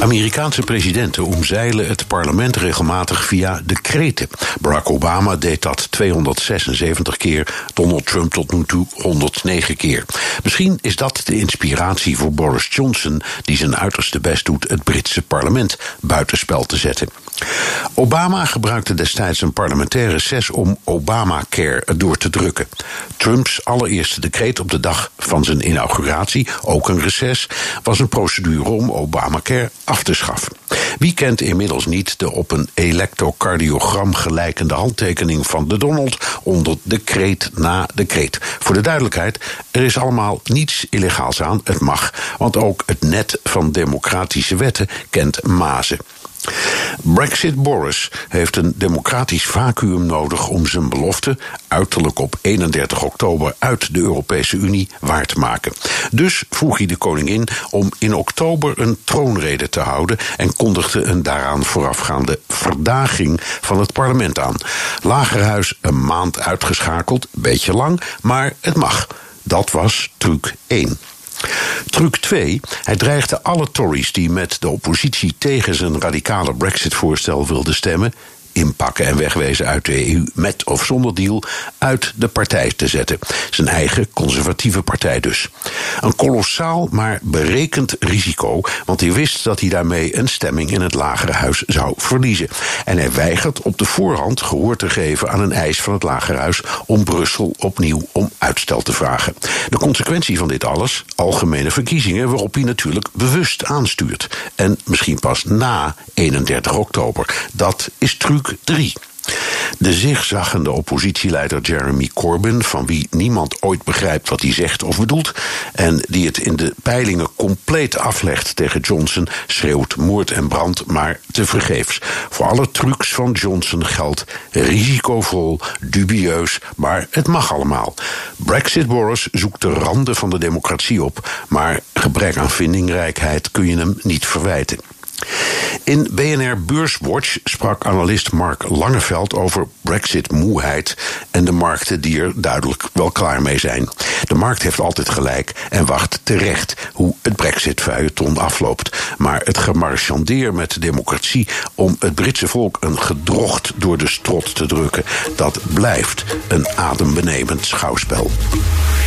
Amerikaanse presidenten omzeilen het parlement regelmatig via decreten. Barack Obama deed dat 276 keer, Donald Trump tot nu toe 109 keer. Misschien is dat de inspiratie voor Boris Johnson, die zijn uiterste best doet het Britse parlement buitenspel te zetten. Obama gebruikte destijds een parlementaire recess om Obamacare door te drukken. Trumps allereerste decreet op de dag van zijn inauguratie, ook een recess, was een procedure om Obamacare af te schaffen. Wie kent inmiddels niet de op een elektrocardiogram gelijkende handtekening van de Donald onder decreet na decreet? Voor de duidelijkheid, er is allemaal niets illegaals aan, het mag, want ook het net van democratische wetten kent mazen. Brexit Boris heeft een democratisch vacuüm nodig om zijn belofte, uiterlijk op 31 oktober uit de Europese Unie, waar te maken. Dus vroeg hij de koningin om in oktober een troonrede te houden en kondigde een daaraan voorafgaande verdaging van het parlement aan. Lagerhuis een maand uitgeschakeld, beetje lang, maar het mag. Dat was truc 1. Truc 2. Hij dreigde alle Tories die met de oppositie tegen zijn radicale Brexit-voorstel wilden stemmen inpakken en wegwezen uit de EU met of zonder deal uit de partij te zetten. Zijn eigen conservatieve partij dus. Een kolossaal maar berekend risico, want hij wist dat hij daarmee een stemming in het lagere huis zou verliezen. En hij weigert op de voorhand gehoor te geven aan een eis van het lagerhuis om Brussel opnieuw om uitstel te vragen. De consequentie van dit alles, algemene verkiezingen waarop hij natuurlijk bewust aanstuurt. En misschien pas na 31 oktober. Dat is truc 3. De zigzaggende oppositieleider Jeremy Corbyn, van wie niemand ooit begrijpt wat hij zegt of bedoelt, en die het in de peilingen compleet aflegt tegen Johnson, schreeuwt moord en brand, maar tevergeefs. Voor alle trucs van Johnson geldt risicovol, dubieus, maar het mag allemaal. Brexit Boris zoekt de randen van de democratie op, maar gebrek aan vindingrijkheid kun je hem niet verwijten. In BNR Beurswatch sprak analist Mark Langeveld over Brexit-moeheid en de markten die er duidelijk wel klaar mee zijn. De markt heeft altijd gelijk en wacht terecht hoe het Brexit-vuilleton afloopt. Maar het gemarchandeer met de democratie om het Britse volk een gedrocht door de strot te drukken, dat blijft een adembenemend schouwspel.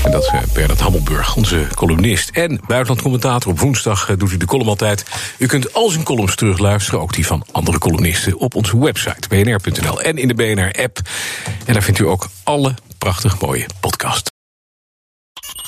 En dat is uh, Bernard Hammelburg, onze columnist en buitenlandcommentator. Op woensdag uh, doet u de column altijd. U kunt al zijn columns terugluisteren, ook die van andere columnisten, op onze website bnr.nl en in de BNR-app. En daar vindt u ook alle prachtig mooie podcasts.